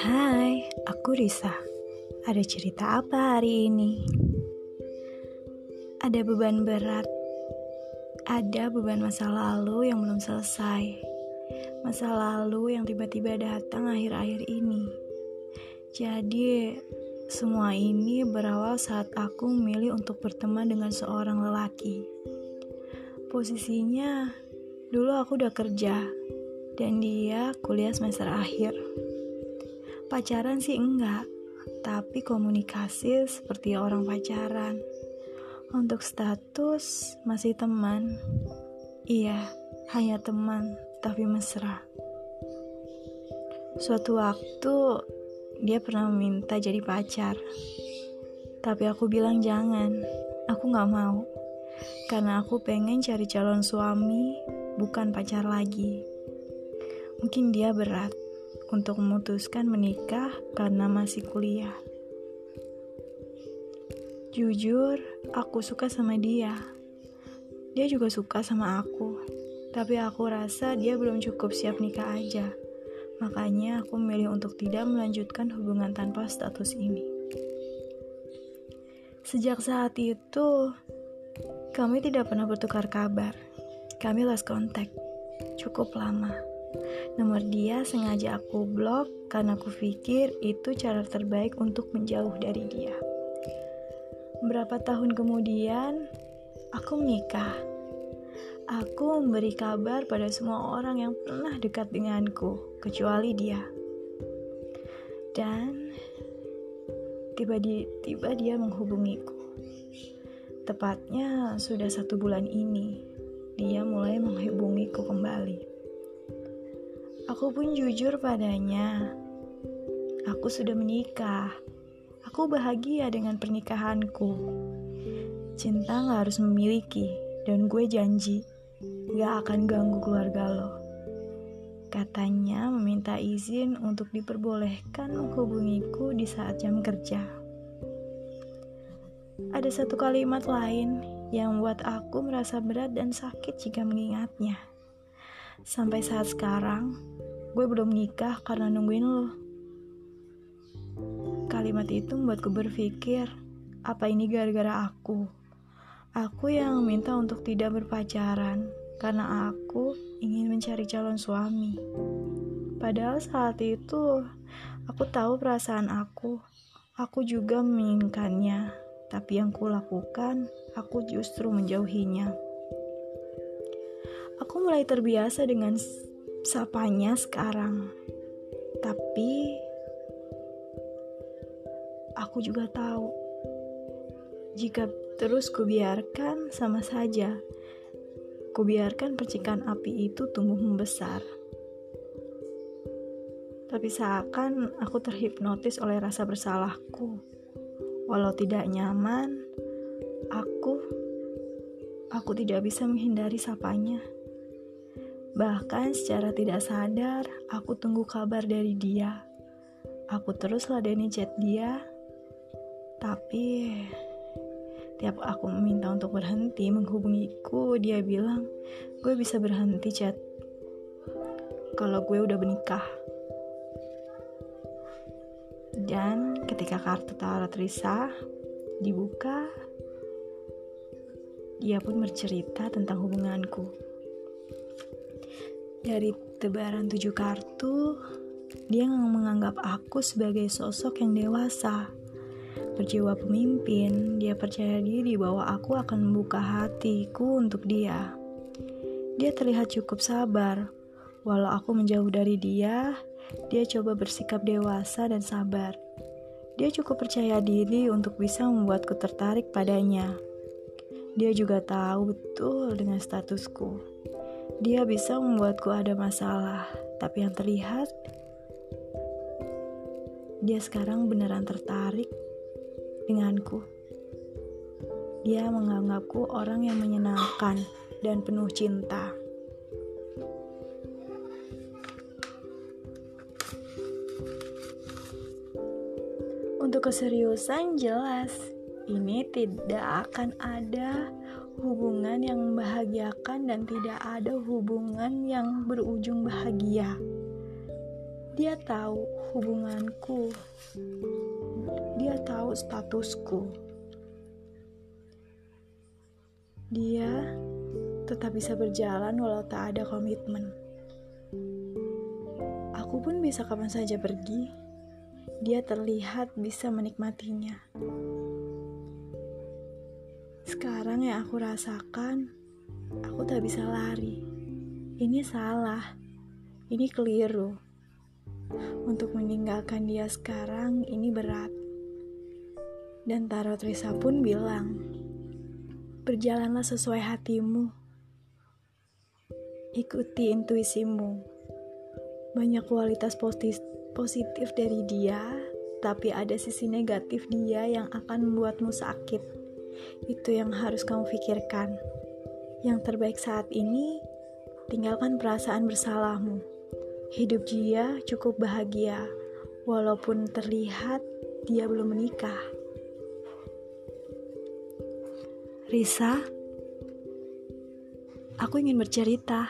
Hai, aku Risa. Ada cerita apa hari ini? Ada beban berat. Ada beban masa lalu yang belum selesai. Masa lalu yang tiba-tiba datang akhir-akhir ini. Jadi, semua ini berawal saat aku memilih untuk berteman dengan seorang lelaki. Posisinya, dulu aku udah kerja, dan dia kuliah semester akhir. Pacaran sih enggak, tapi komunikasi seperti orang pacaran. Untuk status masih teman. Iya, hanya teman, tapi mesra. Suatu waktu dia pernah meminta jadi pacar. Tapi aku bilang jangan, aku gak mau. Karena aku pengen cari calon suami, bukan pacar lagi. Mungkin dia berat untuk memutuskan menikah karena masih kuliah. Jujur, aku suka sama dia. Dia juga suka sama aku. Tapi aku rasa dia belum cukup siap nikah aja. Makanya aku memilih untuk tidak melanjutkan hubungan tanpa status ini. Sejak saat itu, kami tidak pernah bertukar kabar. Kami lost contact. Cukup lama. Nomor dia sengaja aku blok karena aku pikir itu cara terbaik untuk menjauh dari dia. Beberapa tahun kemudian, aku menikah. Aku memberi kabar pada semua orang yang pernah dekat denganku, kecuali dia. Dan tiba-tiba dia menghubungiku. Tepatnya sudah satu bulan ini, menghubungiku kembali. Aku pun jujur padanya. Aku sudah menikah. Aku bahagia dengan pernikahanku. Cinta gak harus memiliki, dan gue janji gak akan ganggu keluarga lo. Katanya meminta izin untuk diperbolehkan menghubungiku di saat jam kerja. Ada satu kalimat lain yang membuat aku merasa berat dan sakit jika mengingatnya. Sampai saat sekarang, gue belum nikah karena nungguin lo. Kalimat itu membuatku berpikir, apa ini gara-gara aku? Aku yang minta untuk tidak berpacaran karena aku ingin mencari calon suami. Padahal saat itu aku tahu perasaan aku. Aku juga menginginkannya, tapi yang kulakukan, aku justru menjauhinya. Aku mulai terbiasa dengan sapanya sekarang. Tapi aku juga tahu jika terus kubiarkan sama saja. Kubiarkan percikan api itu tumbuh membesar. Tapi seakan aku terhipnotis oleh rasa bersalahku. Walau tidak nyaman, aku aku tidak bisa menghindari sapanya. Bahkan secara tidak sadar, aku tunggu kabar dari dia. Aku terus ladeni chat dia, tapi tiap aku meminta untuk berhenti menghubungiku, dia bilang, gue bisa berhenti chat kalau gue udah menikah. Dan ketika kartu tarot Risa dibuka, dia pun bercerita tentang hubunganku. Dari tebaran tujuh kartu, dia menganggap aku sebagai sosok yang dewasa. Berjiwa pemimpin, dia percaya diri bahwa aku akan membuka hatiku untuk dia. Dia terlihat cukup sabar. Walau aku menjauh dari dia, dia coba bersikap dewasa dan sabar. Dia cukup percaya diri untuk bisa membuatku tertarik padanya. Dia juga tahu betul dengan statusku. Dia bisa membuatku ada masalah, tapi yang terlihat dia sekarang beneran tertarik denganku. Dia menganggapku orang yang menyenangkan dan penuh cinta. Untuk keseriusan jelas, ini tidak akan ada hubungan yang membahagiakan dan tidak ada hubungan yang berujung bahagia. Dia tahu hubunganku, dia tahu statusku. Dia tetap bisa berjalan walau tak ada komitmen. Aku pun bisa kapan saja pergi. Dia terlihat bisa menikmatinya. Sekarang yang aku rasakan, aku tak bisa lari. Ini salah. Ini keliru. Untuk meninggalkan dia sekarang ini berat. Dan Tarot Risa pun bilang, Berjalanlah sesuai hatimu. Ikuti intuisimu. Banyak kualitas positif dari dia, tapi ada sisi negatif dia yang akan membuatmu sakit. Itu yang harus kamu pikirkan. Yang terbaik saat ini, tinggalkan perasaan bersalahmu. Hidup dia cukup bahagia, walaupun terlihat dia belum menikah. Risa, aku ingin bercerita.